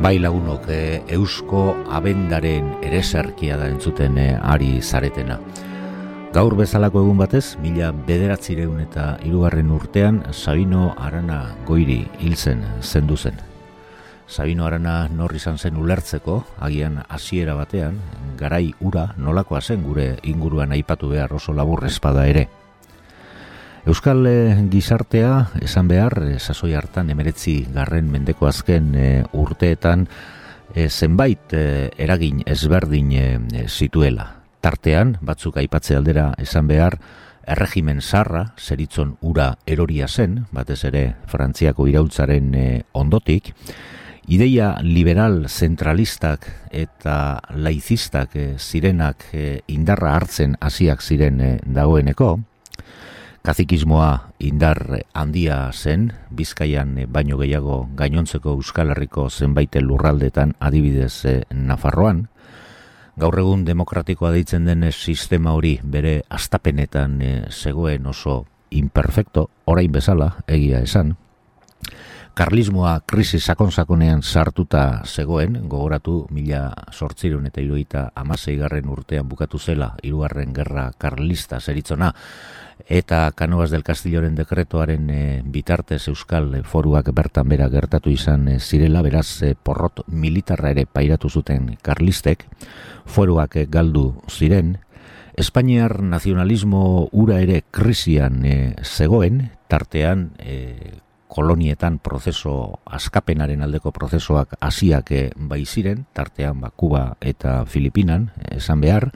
Bai lagunok, e, eusko abendaren ereserkia da entzuten e, ari zaretena. Gaur bezalako egun batez, mila bederatzireun eta irugarren urtean, Sabino Arana goiri hil zen zendu zen. Sabino Arana norri izan zen ulertzeko, agian hasiera batean, garai ura nolakoa zen gure inguruan aipatu behar oso labur espada ere. Euskal eh, gizartea, esan behar, e, sasoi hartan emeretzi garren mendeko azken eh, urteetan zenbait eragin ezberdin zituela. Tartean, batzuk aipatze aldera esan behar, erregimen sarra, zeritzon ura eroria zen, batez ere Frantziako iraultzaren ondotik, ideia liberal zentralistak eta laizistak zirenak indarra hartzen hasiak ziren dagoeneko, Kazikismoa indar handia zen, Bizkaian baino gehiago gainontzeko Euskal Herriko zenbait lurraldetan adibidez eh, Nafarroan. Gaur egun demokratikoa deitzen den sistema hori bere astapenetan eh, zegoen oso imperfecto, orain bezala, egia esan. Karlismoa krisi sakon-sakonean sartuta zegoen, gogoratu mila sortzireun eta iruita amasei garren urtean bukatu zela, irugarren gerra karlista zeritzona, eta Kanovas del Castilloren dekretoaren e, bitartez Euskal Foruak bertan bera gertatu izan e, zirela, beraz e, porrot militarra ere pairatu zuten karlistek, Foruak galdu ziren, Espainiar nazionalismo ura ere krisian zegoen, tartean kolonietan prozeso askapenaren aldeko prozesoak hasiak bai ziren, tartean ba, Kuba eta Filipinan, esan behar,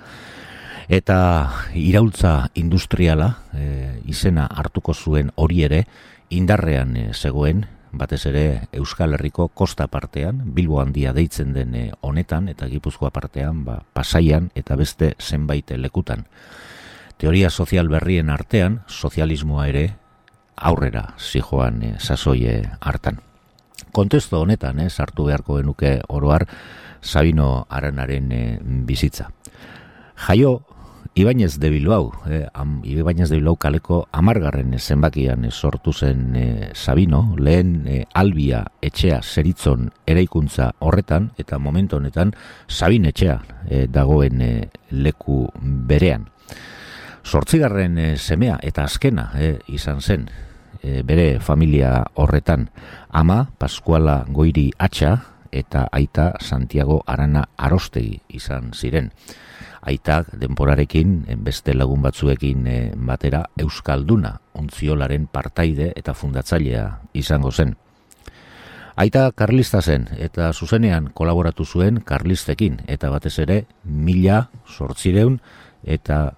eta iraultza industriala e, izena hartuko zuen hori ere indarrean e, zegoen batez ere Euskal Herriko kosta partean, Bilbo handia deitzen den e, honetan eta Gipuzkoa partean, ba, pasaian eta beste zenbait lekutan. Teoria sozial berrien artean, sozialismoa ere aurrera zijoan e, sasoie hartan. Kontesto honetan, e, sartu beharko genuke oroar, Sabino Aranaren bizitza. Jaio Ibainez de Bilbao, eh, am, Ibainez de Bilbao kaleko amargarren zenbakian sortu zen eh, Sabino, lehen eh, albia etxea zeritzon eraikuntza horretan, eta momentu honetan Sabin etxea eh, dagoen eh, leku berean. Sortzigarren eh, semea eta azkena eh, izan zen eh, bere familia horretan, ama Paskuala Goiri Atxa eta aita Santiago Arana Arostegi izan ziren aitak denporarekin beste lagun batzuekin e, batera Euskalduna ontziolaren partaide eta fundatzailea izango zen. Aita karlista zen eta zuzenean kolaboratu zuen karlistekin eta batez ere mila sortzireun eta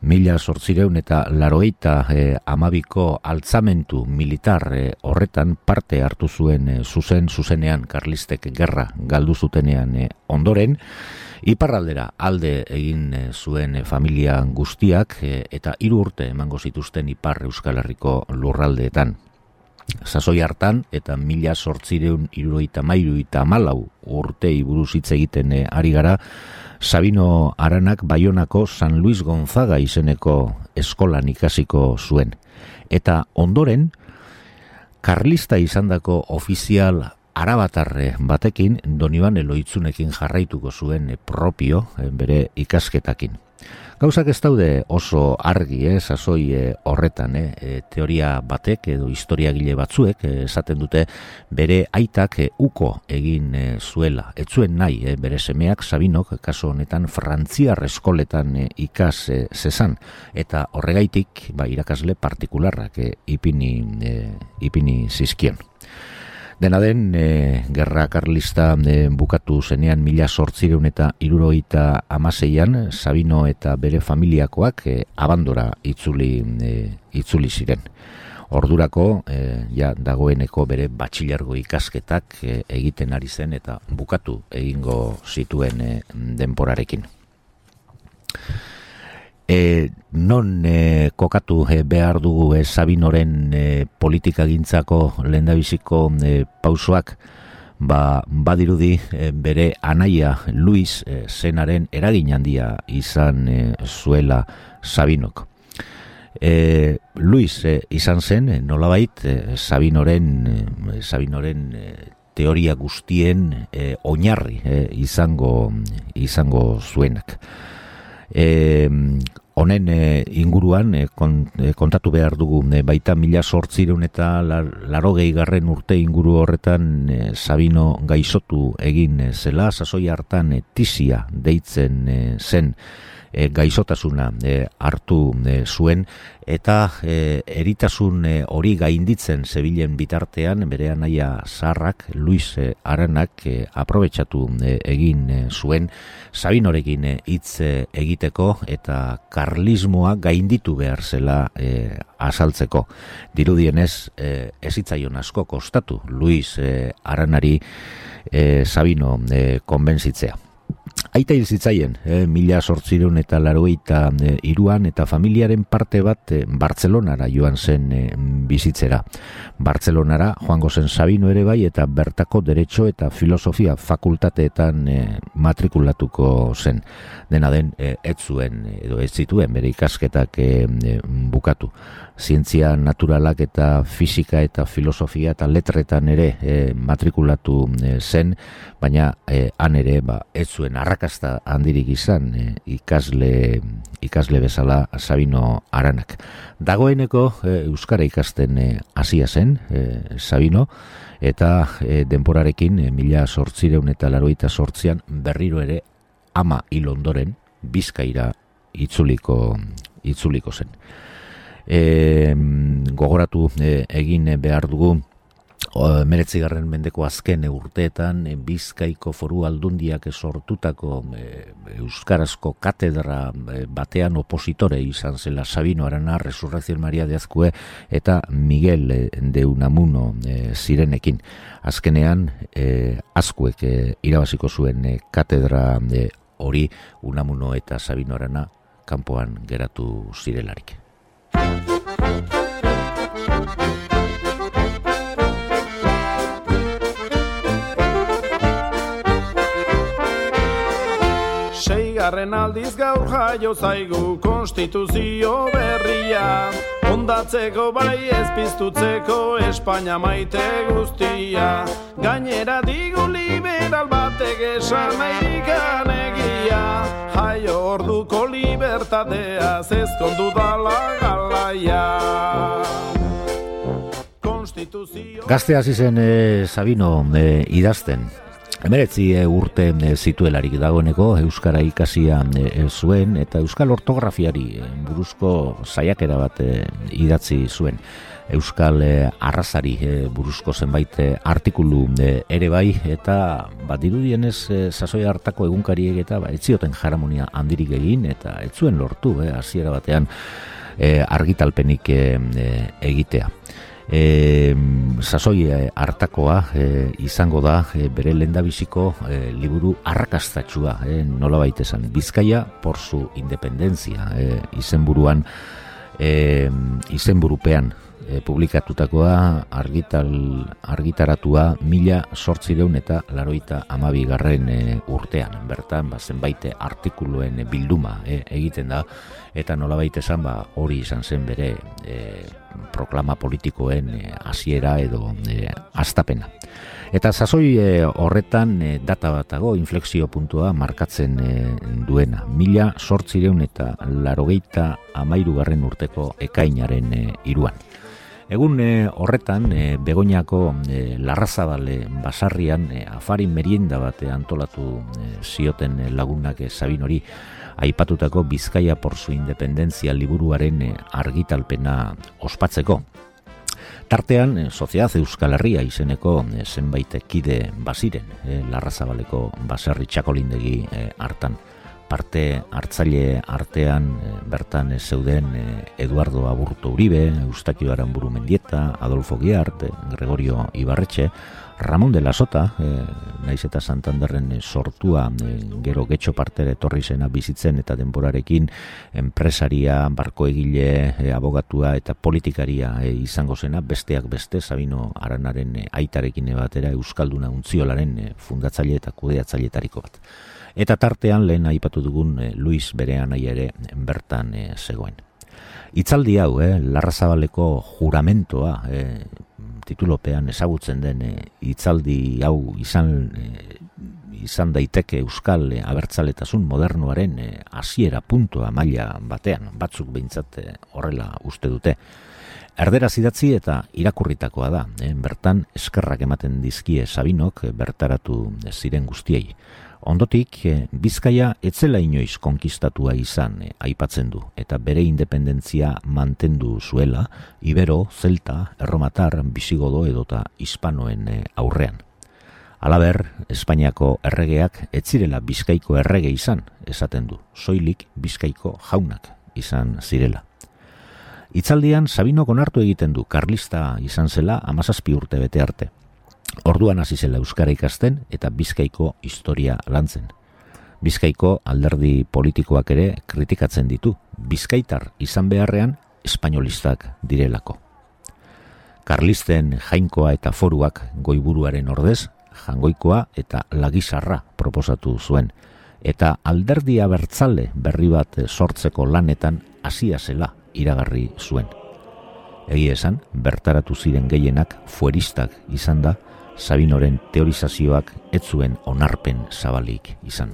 mila sortzireun eta laroeita e, amabiko altzamentu militar e, horretan parte hartu zuen zuzen zuzenean karlistek gerra galdu zutenean ondoren Iparraldera alde egin eh, zuen eh, familia guztiak eh, eta hiru urte emango zituzten Ipar Euskal Herriko lurraldeetan. Sasoi hartan eta mila sortzireun iruroita mairu eta malau urte buruz hitz egiten ari gara, Sabino Aranak Baionako San Luis Gonzaga izeneko eskolan ikasiko zuen. Eta ondoren, Karlista izandako ofizial arabatarre batekin doniban eloitzunekin jarraituko zuen propio eh, bere ikasketakin. Gauzak ez daude oso argi, eh, sasoi eh, horretan, eh, teoria batek edo historiagile batzuek esaten dute bere aitak uko egin zuela. Ez zuen nahi, bere semeak Sabinok, kaso honetan, frantziar eskoletan ikas zezan. Eta horregaitik, ba, irakasle partikularrak ipini, ipini zizkion. Dena den, e, gerra karlista e, bukatu zenean mila sortzireun eta iruroita amaseian, Sabino eta bere familiakoak e, abandora itzuli, e, itzuli ziren. Ordurako, e, ja, dagoeneko bere batxilergo ikasketak e, egiten ari zen eta bukatu egingo zituen e, denporarekin e, non e, kokatu e, behar dugu e, Sabinoren e, politika gintzako lendabiziko e, pausoak ba, badirudi e, bere anaia Luis e, zenaren eragin handia izan e, zuela Sabinok. E, Luis e, izan zen, e, nolabait, e, Sabinoren, e, Sabinoren e, teoria guztien e, oinarri e, izango izango zuenak. E, honen e, inguruan e, kontatu behar dugu baita mila sortzireun eta larogei garren urte inguru horretan Sabino gaizotu egin zela, sasoi hartan e, tizia deitzen zen e, gaixotasuna e, hartu e, zuen eta e, eritasun hori gainditzen zebilen bitartean bere anaia zarrak Luis e, Aranak e, aprobetsatu egin zuen Sabinorekin hitz egiteko eta karlismoa gainditu behar zela e, azaltzeko. Dirudienez e, ezitzaion asko kostatu Luis e, Aranari e, Sabino e, konbentzitzea. Aita hil zitzaien, eh, mila sortzireun eta laroita eh, iruan eta familiaren parte bat eh, Bartzelonara joan zen eh, bizitzera. Bartzelonara joango zen Sabino ere bai eta bertako derecho eta filosofia fakultateetan eh, matrikulatuko zen. Dena den, eh, ez zuen edo ez zituen bere ikasketak eh, bukatu zientzia naturalak eta fisika eta filosofia eta letretan ere e, matrikulatu e, zen, baina e, han ere ba, ez zuen arrakasta handirik izan e, ikasle, ikasle bezala Sabino Aranak. Dagoeneko Euskara ikasten hasia zen Sabino, eta e, denporarekin e, mila sortzireun eta laroita sortzian berriro ere ama ilondoren bizkaira itzuliko, itzuliko zen e, gogoratu e, egin behar dugu meretzigarren mendeko azken urteetan e, bizkaiko foru aldundiak sortutako e, euskarazko katedra e, batean opositore izan zela Sabino Arana, Resurrección Maria de Azkue eta Miguel de Unamuno e, zirenekin. Azkenean e, Azkuek e, irabaziko zuen e, katedra e, hori Unamuno eta Sabino Arana kanpoan geratu zirelarik. Seigarren aldiz gaur jaio zaigu konstituzio berria. Ondatzeko bai ez piztutzeko Espainia maite guztia. Gainera digu liberal batek esan nahi egia. Jaio orduko libertatea zezkondu dala galaia. Gazte hasi zen e, Sabino e, idazten. Emeretzi e, urte e, zituelarik dagoeneko Euskara ikasia e, zuen eta Euskal ortografiari buruzko saiakera bat idatzi zuen. Euskal arrazari buruzko zenbait artikulu ere bai eta bat dirudienez e, sasoi hartako egunkariek eta ba, etzioten jaramonia handirik egin eta ez zuen lortu hasiera batean argitalpenik egitea e, sasoi eh, hartakoa e, izango da e, bere lendabiziko e, liburu arrakastatxua e, nola baitesan Bizkaia por su independentzia e, izenburuan e, izenburupean e, publikatutakoa argital, argitaratua mila sortzireun eta laroita amabigarren e, urtean bertan ba, zenbaite artikuluen bilduma e, egiten da eta nola esan ba, hori izan zen bere e, proklama politikoen eh, hasiera edo e, astapena. Eta sasoi e, horretan e, data batago inflexio puntua markatzen duena. Mila sortzireun eta larogeita amairugarren urteko ekainaren e, iruan. Egun horretan, e, Begoñako e, Larrazabale basarrian e, afari merienda bate antolatu zioten lagunak e, Sabin hori aipatutako Bizkaia por su independentzia liburuaren eh, argitalpena ospatzeko. Tartean, eh, Soziaz Euskal Herria izeneko eh, zenbait kide baziren, Larrazabaleko baserri txakolindegi hartan. Parte hartzaile artean bertan zeuden Eduardo Aburto Uribe, Eustakio Aramburu Mendieta, Adolfo Giart, Gregorio Ibarretxe, Ramon de la Sota, e, naiz eta Santanderren eh, sortua e, gero getxo partera etorri zena bizitzen eta denborarekin enpresaria, barkoegile, e, abogatua eta politikaria izango zena, besteak beste, Sabino Aranaren aitarekin batera Euskalduna untziolaren e, fundatzaile eta kudeatzailetariko bat. Eta tartean lehen aipatu dugun Luis Berean ere bertan zegoen. Itzaldi hau, eh, Larrazabaleko juramentoa, eh, titulopean ezagutzen den e, hitzaldi hau izan izan daiteke euskal e, abertzaletasun modernuaren hasiera puntua maila batean batzuk behintzat horrela uste dute Erdera zidatzi eta irakurritakoa da, bertan eskerrak ematen dizkie Sabinok bertaratu ziren guztiei. Ondotik, eh, Bizkaia etzela inoiz konkistatua izan eh, aipatzen du eta bere independentzia mantendu zuela Ibero, Zelta, Erromatar, Bisigodo edota Hispanoen eh, aurrean. Alaber, Espainiako erregeak etzirela Bizkaiko errege izan, esaten du, soilik Bizkaiko jaunak izan zirela. Itzaldian, Sabino konartu egiten du, karlista izan zela amazazpi urte bete arte. Orduan hasi zela euskara ikasten eta Bizkaiko historia lantzen. Bizkaiko alderdi politikoak ere kritikatzen ditu. Bizkaitar izan beharrean espainolistak direlako. Karlisten jainkoa eta foruak goiburuaren ordez, jangoikoa eta lagizarra proposatu zuen. Eta alderdia bertzale berri bat sortzeko lanetan hasia zela iragarri zuen. Egi esan, bertaratu ziren gehienak fueristak izan da, Sabinoren teorizazioak ez zuen onarpen zabalik izan.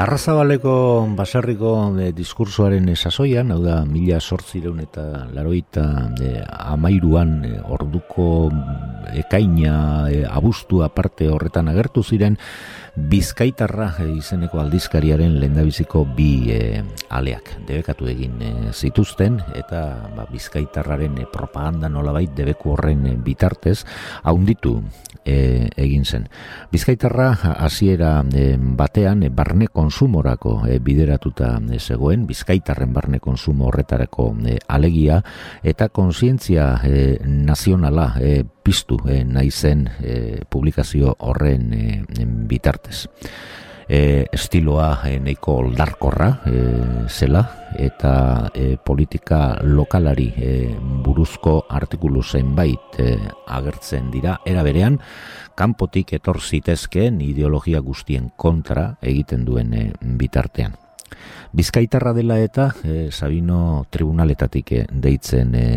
Larrazabaleko baserriko e, diskursoaren sasoian, hau da, mila sortzireun eta laroita e, amairuan e, orduko ekaina e, abustu aparte horretan agertu ziren, Bizkaitarra izeneko aldizkariaren lehendabiziko bi e, aleak. Debekatu egin e, zituzten eta ba, Bizkaitarraren e, propaganda nolabait debeku horren e, bitartez haunditu e, egin zen. Bizkaitarra hasiera e, batean e, barne konsumorako e, bideratuta e, zegoen, Bizkaitarren barne konsumo horretarako e, alegia eta konsientzia e, nazionala e, piztu e, nahi zen publikazio horren bitartez. E, estiloa e, neiko oldarkorra e, zela eta e, politika lokalari e, buruzko artikulu zenbait e, agertzen dira era berean kanpotik etor zitezkeen ideologia guztien kontra egiten duen e, bitartean. Bizkaitarra dela eta e, Sabino tribunaletatik deitzen e,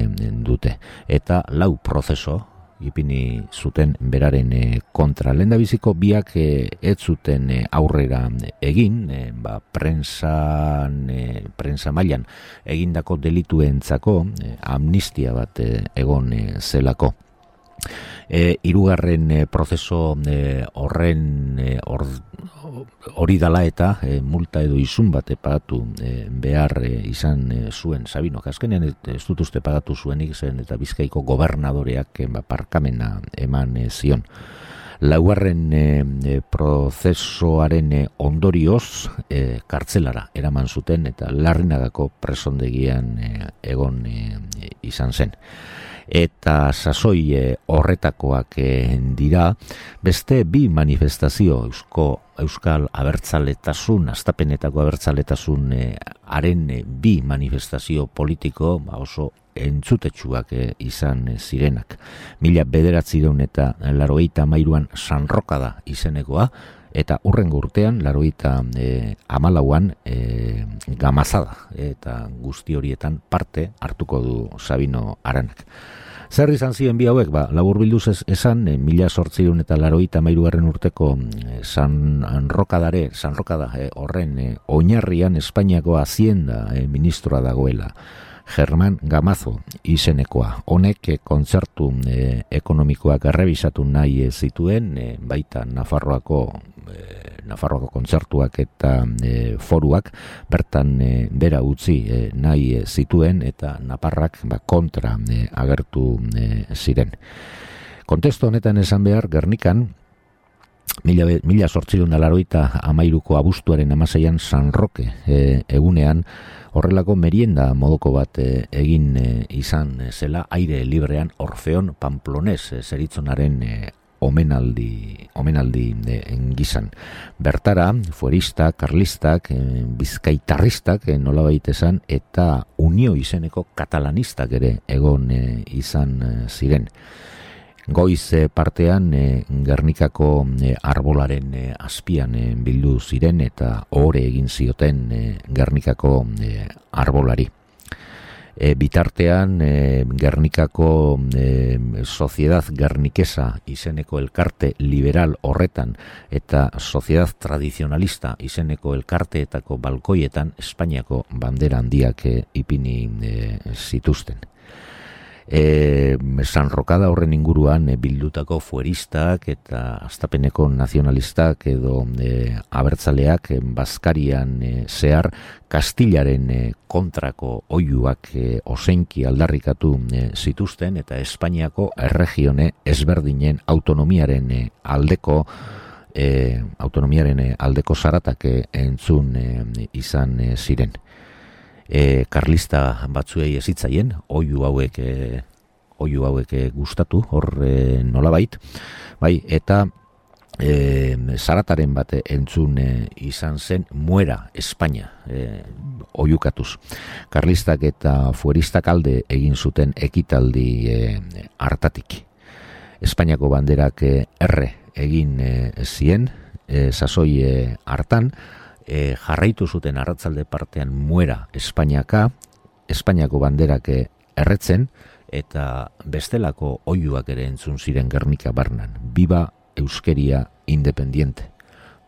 dute eta lau prozeso ipini zuten beraren e, kontra. Lenda biziko biak e, ez zuten e, aurrera egin, ba, prensa, e, prensa mailan egindako delituentzako amnistia bat egon zelako. E, irugarren e, prozeso e, horren e, hori dala eta e, multa edo izun bat epagatu e, behar e, izan e, zuen Sabino. Azkenean ez dut uste pagatu zuenik zen eta bizkaiko gobernadoreak e, parkamena eman e, zion. Laugarren e, prozesoaren e, ondorioz e, kartzelara eraman zuten eta larrinagako presondegian e, egon e, izan zen eta sasoi horretakoak dira beste bi manifestazio eusko euskal abertzaletasun, astapenetako abertzaletasun e, haren e, bi manifestazio politiko ba oso entzutetsuak e, izan e, zirenak. Mila bederatzi daun eta laroita mairuan sanroka da izenekoa, eta urren urtean laroita e, amalauan e, gamazada, eta guzti horietan parte hartuko du Sabino Aranak. Zer izan ziren bi hauek, ba, labur bilduz esan, e, mila sortziun eta laroita mairugarren urteko e, San Rokadare, San Rokada, e, horren e, oinarrian Espainiako hazienda e, ministroa dagoela. German Gamazo izenekoa. Honek e, kontzertu e, ekonomikoak errebisatu nahi zituen, e, baita Nafarroako Nafarroako kontzertuak eta e, foruak bertan e, bera utzi e, nahi e, zituen eta Naparrak ba, kontra e, agertu e, ziren. Kontesto honetan esan behar, Gernikan, mila, mila sortzirun da amairuko abustuaren amaseian San Roque e, egunean horrelako merienda modoko bat e, egin e, izan zela aire librean Orfeon Pamplones e, zeritzonaren e, omenaldi, omenaldi engizan. Bertara, fuerista, karlistak, bizkaitarristak, e, nola esan, eta unio izeneko katalanistak ere egon izan ziren goiz eh, partean e, Gernikako e, arbolaren azpian bildu ziren eta ore egin zioten Gernikako arbolari. E, bitartean e, Gernikako e, Sociedad Gernikesa izeneko elkarte liberal horretan eta Sociedad Tradicionalista izeneko elkarteetako balkoietan Espainiako bandera handiak e, ipini e, zituzten e, San Rokada horren inguruan e, bildutako fueristak eta astapeneko nazionalistak edo e, abertzaleak e, Baskarian e, zehar Kastilaren e, kontrako oiuak e, osenki aldarrikatu e, zituzten eta Espainiako erregione ezberdinen autonomiaren e, aldeko e, autonomiaren e, aldeko zaratak e, entzun e, izan e, ziren e, karlista batzuei ezitzaien, oiu hauek e, oiu hauek e, gustatu, hor e, nolabait, bai, eta e, zarataren bate entzun e, izan zen muera Espainia e, oiukatuz. Karlistak eta fueristak alde egin zuten ekitaldi e, hartatik. Espainiako banderak e, erre egin e, zien, e, sasoi e, hartan, jarraitu zuten arratzalde partean muera Espainiaka, Espainiako banderak erretzen, eta bestelako oiuak ere entzun ziren Gernika barnan. Biba Euskeria Independiente.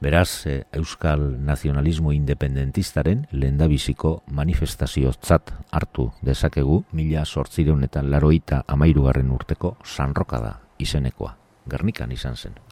Beraz, e, Euskal Nazionalismo Independentistaren lendabiziko manifestazio tzat hartu dezakegu mila sortzireunetan laroita amairugarren urteko sanrokada izenekoa. Gernikan izan zen.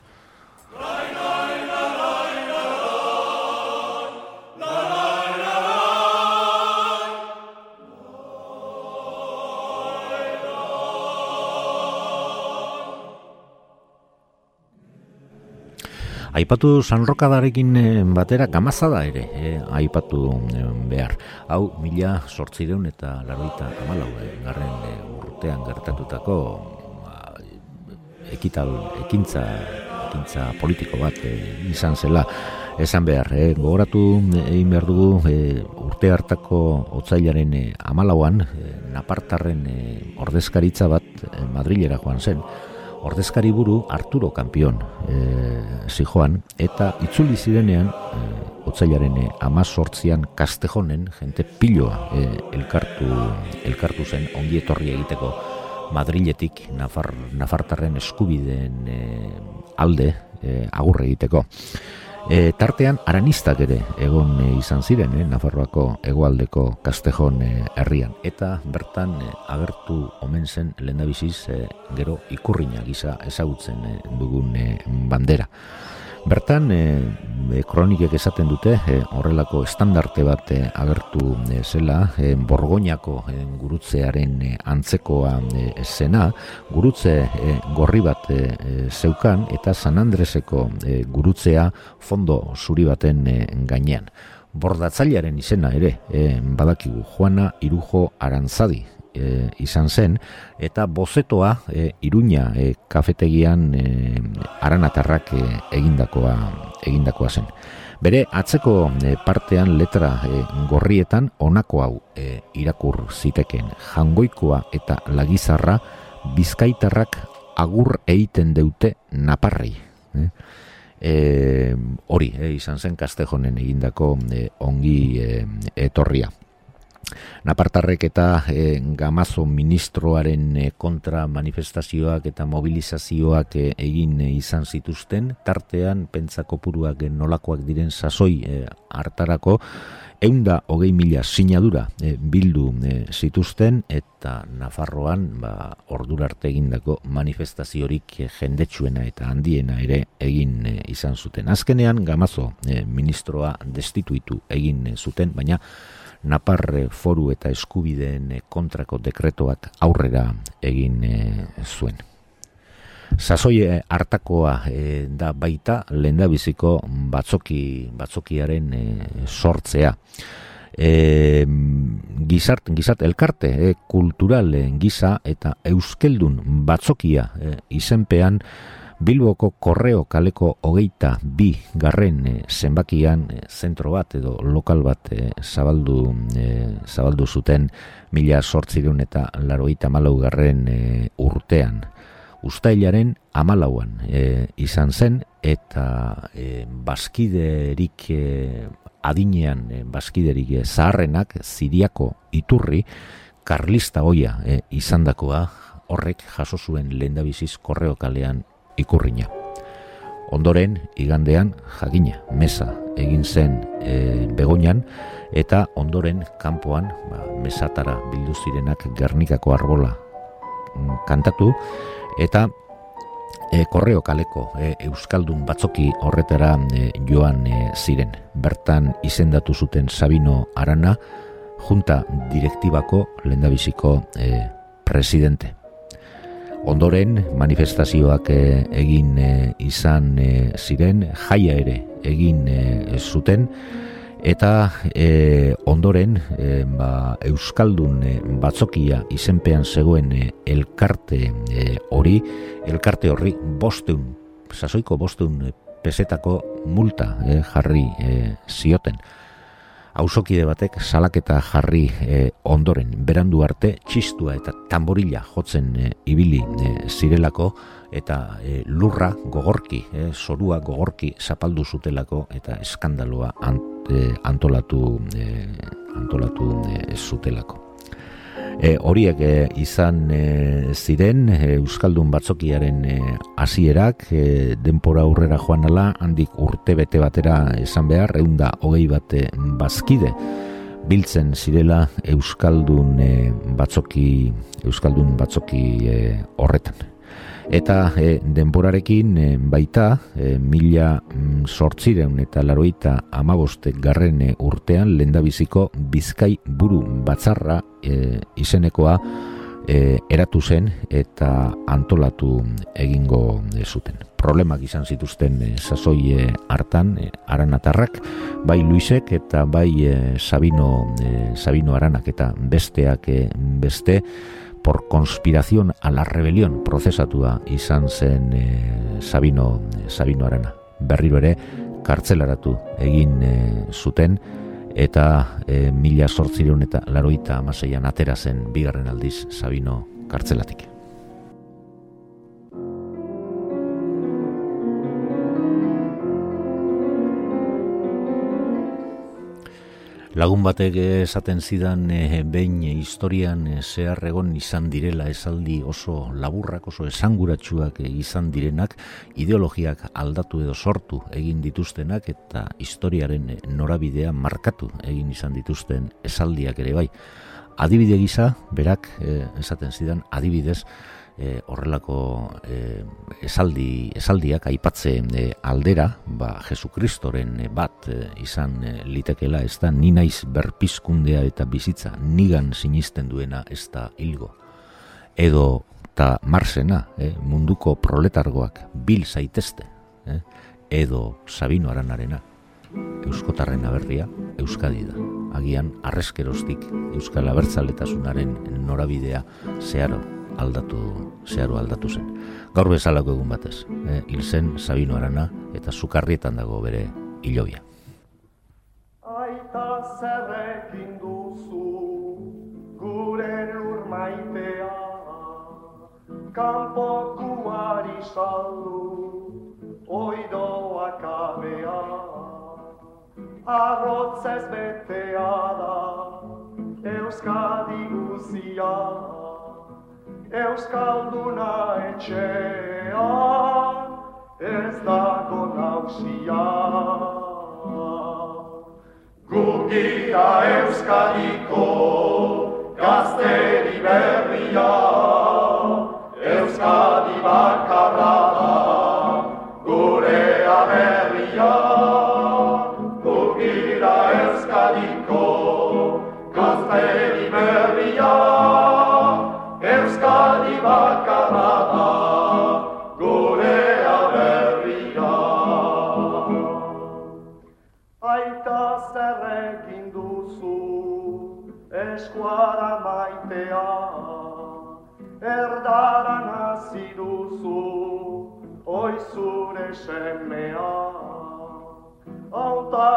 Aipatu sanrokadarekin eh, batera gamazada ere, eh, aipatu eh, behar. Hau, mila sortzireun eta laroita amalau, eh, garren eh, urtean gertatutako ba, ekital, ekintza, ekintza politiko bat eh, izan zela. Esan behar, eh, gogoratu egin behar dugu eh, urte hartako otzailaren eh, amalauan, eh, napartarren eh, ordezkaritza bat eh, Madrilera joan zen, ordezkari buru Arturo Kampion e, zijoan, eta itzuli zirenean, e, otzailaren e, amazortzian kastejonen, jente piloa e, elkartu, elkartu zen ongi etorri egiteko Madriletik Nafar, Nafartarren eskubideen e, alde e, agurre egiteko. E, tartean aranistak ere egon e, izan ziren e, Nafarroako egoaldeko kastejon herrian eta bertan agertu omen zen lehendabiziz e, gero ikurriña gisa ezagutzen dugun bandera. Bertan, e, kronikek esaten dute, e, horrelako estandarte bat e, agertu e, zela, e, borgoñako e, gurutzearen e, antzekoa e, zena, gurutze gorri bat zeukan, eta San Andreseko gurutzea fondo zuri baten gainean. Bordatzailearen izena ere, badakigu, Juana Irujo Arantzadi, e, izan zen eta bozetoa e, Iruña e, kafetegian e, aranatarrak e, egindakoa egindakoa zen. Bere atzeko e, partean letra e, gorrietan honako hau e, irakur ziteken jangoikoa eta lagizarra bizkaitarrak agur egiten deute naparrei. E, e, hori, e, izan zen kastejonen egindako e, ongi e, etorria. Napartarrek eta e, gamazo ministroaren e, kontra manifestazioak eta mobilizazioak e, egin izan zituzten, tartean pentsako puruak nolakoak diren sasoi e, hartarako, eunda hogei mila sinadura bildu zituzten eta Nafarroan ba, ordura arte egindako manifestaziorik jendetsuena eta handiena ere egin izan zuten. Azkenean gamazo ministroa destituitu egin zuten, baina Naparre foru eta eskubideen kontrako dekretoak aurrera egin e, zuen. Sasoie hartakoa e, da baita lendabiziko batzoki, batzokiaren sortzea. E, gizart, gizart elkarte e, kultural giza eta euskeldun batzokia e, izenpean Bilboko korreo kaleko hogeita bi garren e, zenbakian e, zentro bat edo lokal bat e, zabaldu, e, zabaldu zuten mila sortzireun eta laroita malau garren e, urtean. Uztailaren amalauan e, izan zen eta e, baskiderik e, adinean e, baskiderik e, zaharrenak ziriako iturri karlista hoia e, izandakoa horrek jaso zuen lehendabiziz korreo kalean ikurrina. Ondoren, igandean, jagina, mesa, egin zen e, begoinan, eta ondoren, kanpoan, ba, mesatara bildu zirenak Gernikako arbola mm, kantatu, eta e, korreo kaleko e, Euskaldun batzoki horretara e, joan e, ziren. Bertan izendatu zuten Sabino Arana, junta direktibako lendabiziko e, presidente. Ondoren manifestazioak eh, egin eh, izan eh, ziren, jaia ere egin zuten, eta ondoren ba, Euskaldun batzokia izenpean zegoen elkarte hori, elkarte horri bosteun, sasoiko bosteun pesetako multa jarri zioten hausokide batek salaketa jarri e, ondoren berandu arte txistua eta tamborila jotzen e, ibili e, zirelako eta e, lurra gogorki, e, zorua gogorki zapaldu zutelako eta eskandaloa antolatu e, antolatu e, zutelako. E, horiek e, izan e, ziren e, Euskaldun batzokiaren e, hasierak e, denpora aurrera joan ala, handik urte bete batera esan behar, eunda hogei bate bazkide biltzen zirela Euskaldun e, batzoki Euskaldun batzoki e, horretan eta e, denborarekin e, baita e, mila mm, sortzireun eta laroita amaboste garren urtean lendabiziko bizkai buru batzarra e, izenekoa e, eratu zen eta antolatu egingo zuten. Problemak izan zituzten e, sasoi hartan e, aranatarrak, bai Luisek eta bai e, Sabino, e, Sabino aranak eta besteak e, beste, por conspiración a la rebelión prozesatua izan zen e, Sabino, Sabino Arana. Berriro ere, kartzelaratu egin e, zuten, eta e, mila sortzireun eta laroita amaseian atera zen bigarren aldiz Sabino kartzelatik. Lagun batek esaten zidan e, behin historian e, zehar egon izan direla esaldi oso laburrak, oso esanguratsuak izan direnak, ideologiak aldatu edo sortu egin dituztenak eta historiaren norabidea markatu egin izan dituzten esaldiak ere bai. Adibide gisa, berak esaten zidan, adibidez, e, horrelako e, esaldi, esaldiak aipatzen e, aldera, ba, Jesukristoren bat e, izan e, litekela, ez da ni naiz berpizkundea eta bizitza nigan sinisten duena ez da hilgo. Edo ta marsena, e, munduko proletargoak bil zaitezte, e, edo Sabino Aranarena, Euskotarren aberria, Euskadi da. Agian, arreskerostik Euskal Abertzaletasunaren norabidea zeharo aldatu, zeharu aldatu zen. Gaur bezalako egun batez, eh, hil zen Sabino Arana eta sukarrietan dago bere hilobia. Aita zerrekin duzu gure lur maitea Kampokuari saldu oidoak abea Arrotzez betea da Euskadi guzia Euskalduna etxean ez dago nausia. Gugira Euskadiko gazteri berria, Euskadi bakarra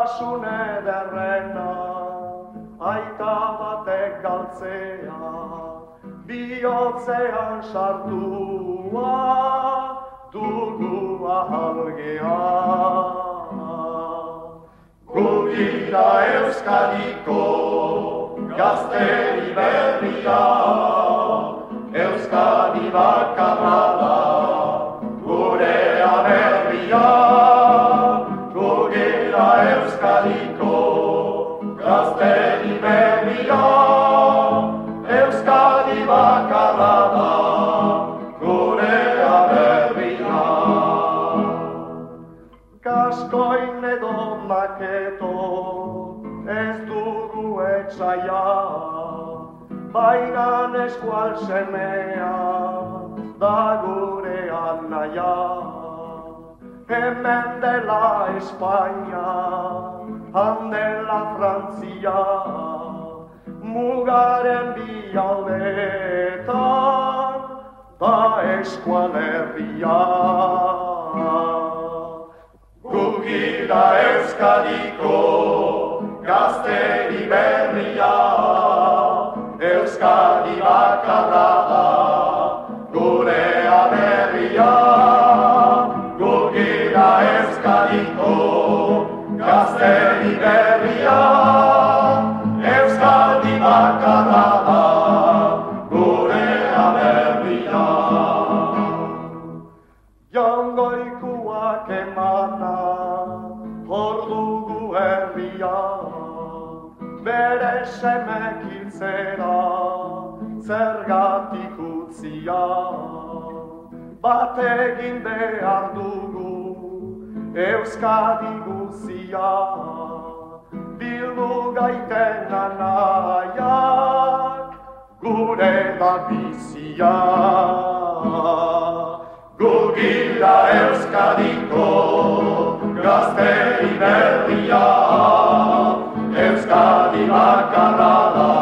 Autasun ederrena, aita batek galtzea, bihotzean sartua, dugu ahalgea. Gukira Euskadiko gazteri berria, Euskadi bakarra da, gure aberria. Hemen dela Espainia, han dela Frantzia, mugaren bi aldeetan, da eskualerria. Gukira Euskadiko gazteri berria, Euskadi bakarra bere semek hiltzera, zergatik utzia. Bat egin behar dugu, Euskadi guzia, bildu gaiten anaiak, gure da bizia. Gukira Euskadiko gazteri berria, Euskadi bakarra da,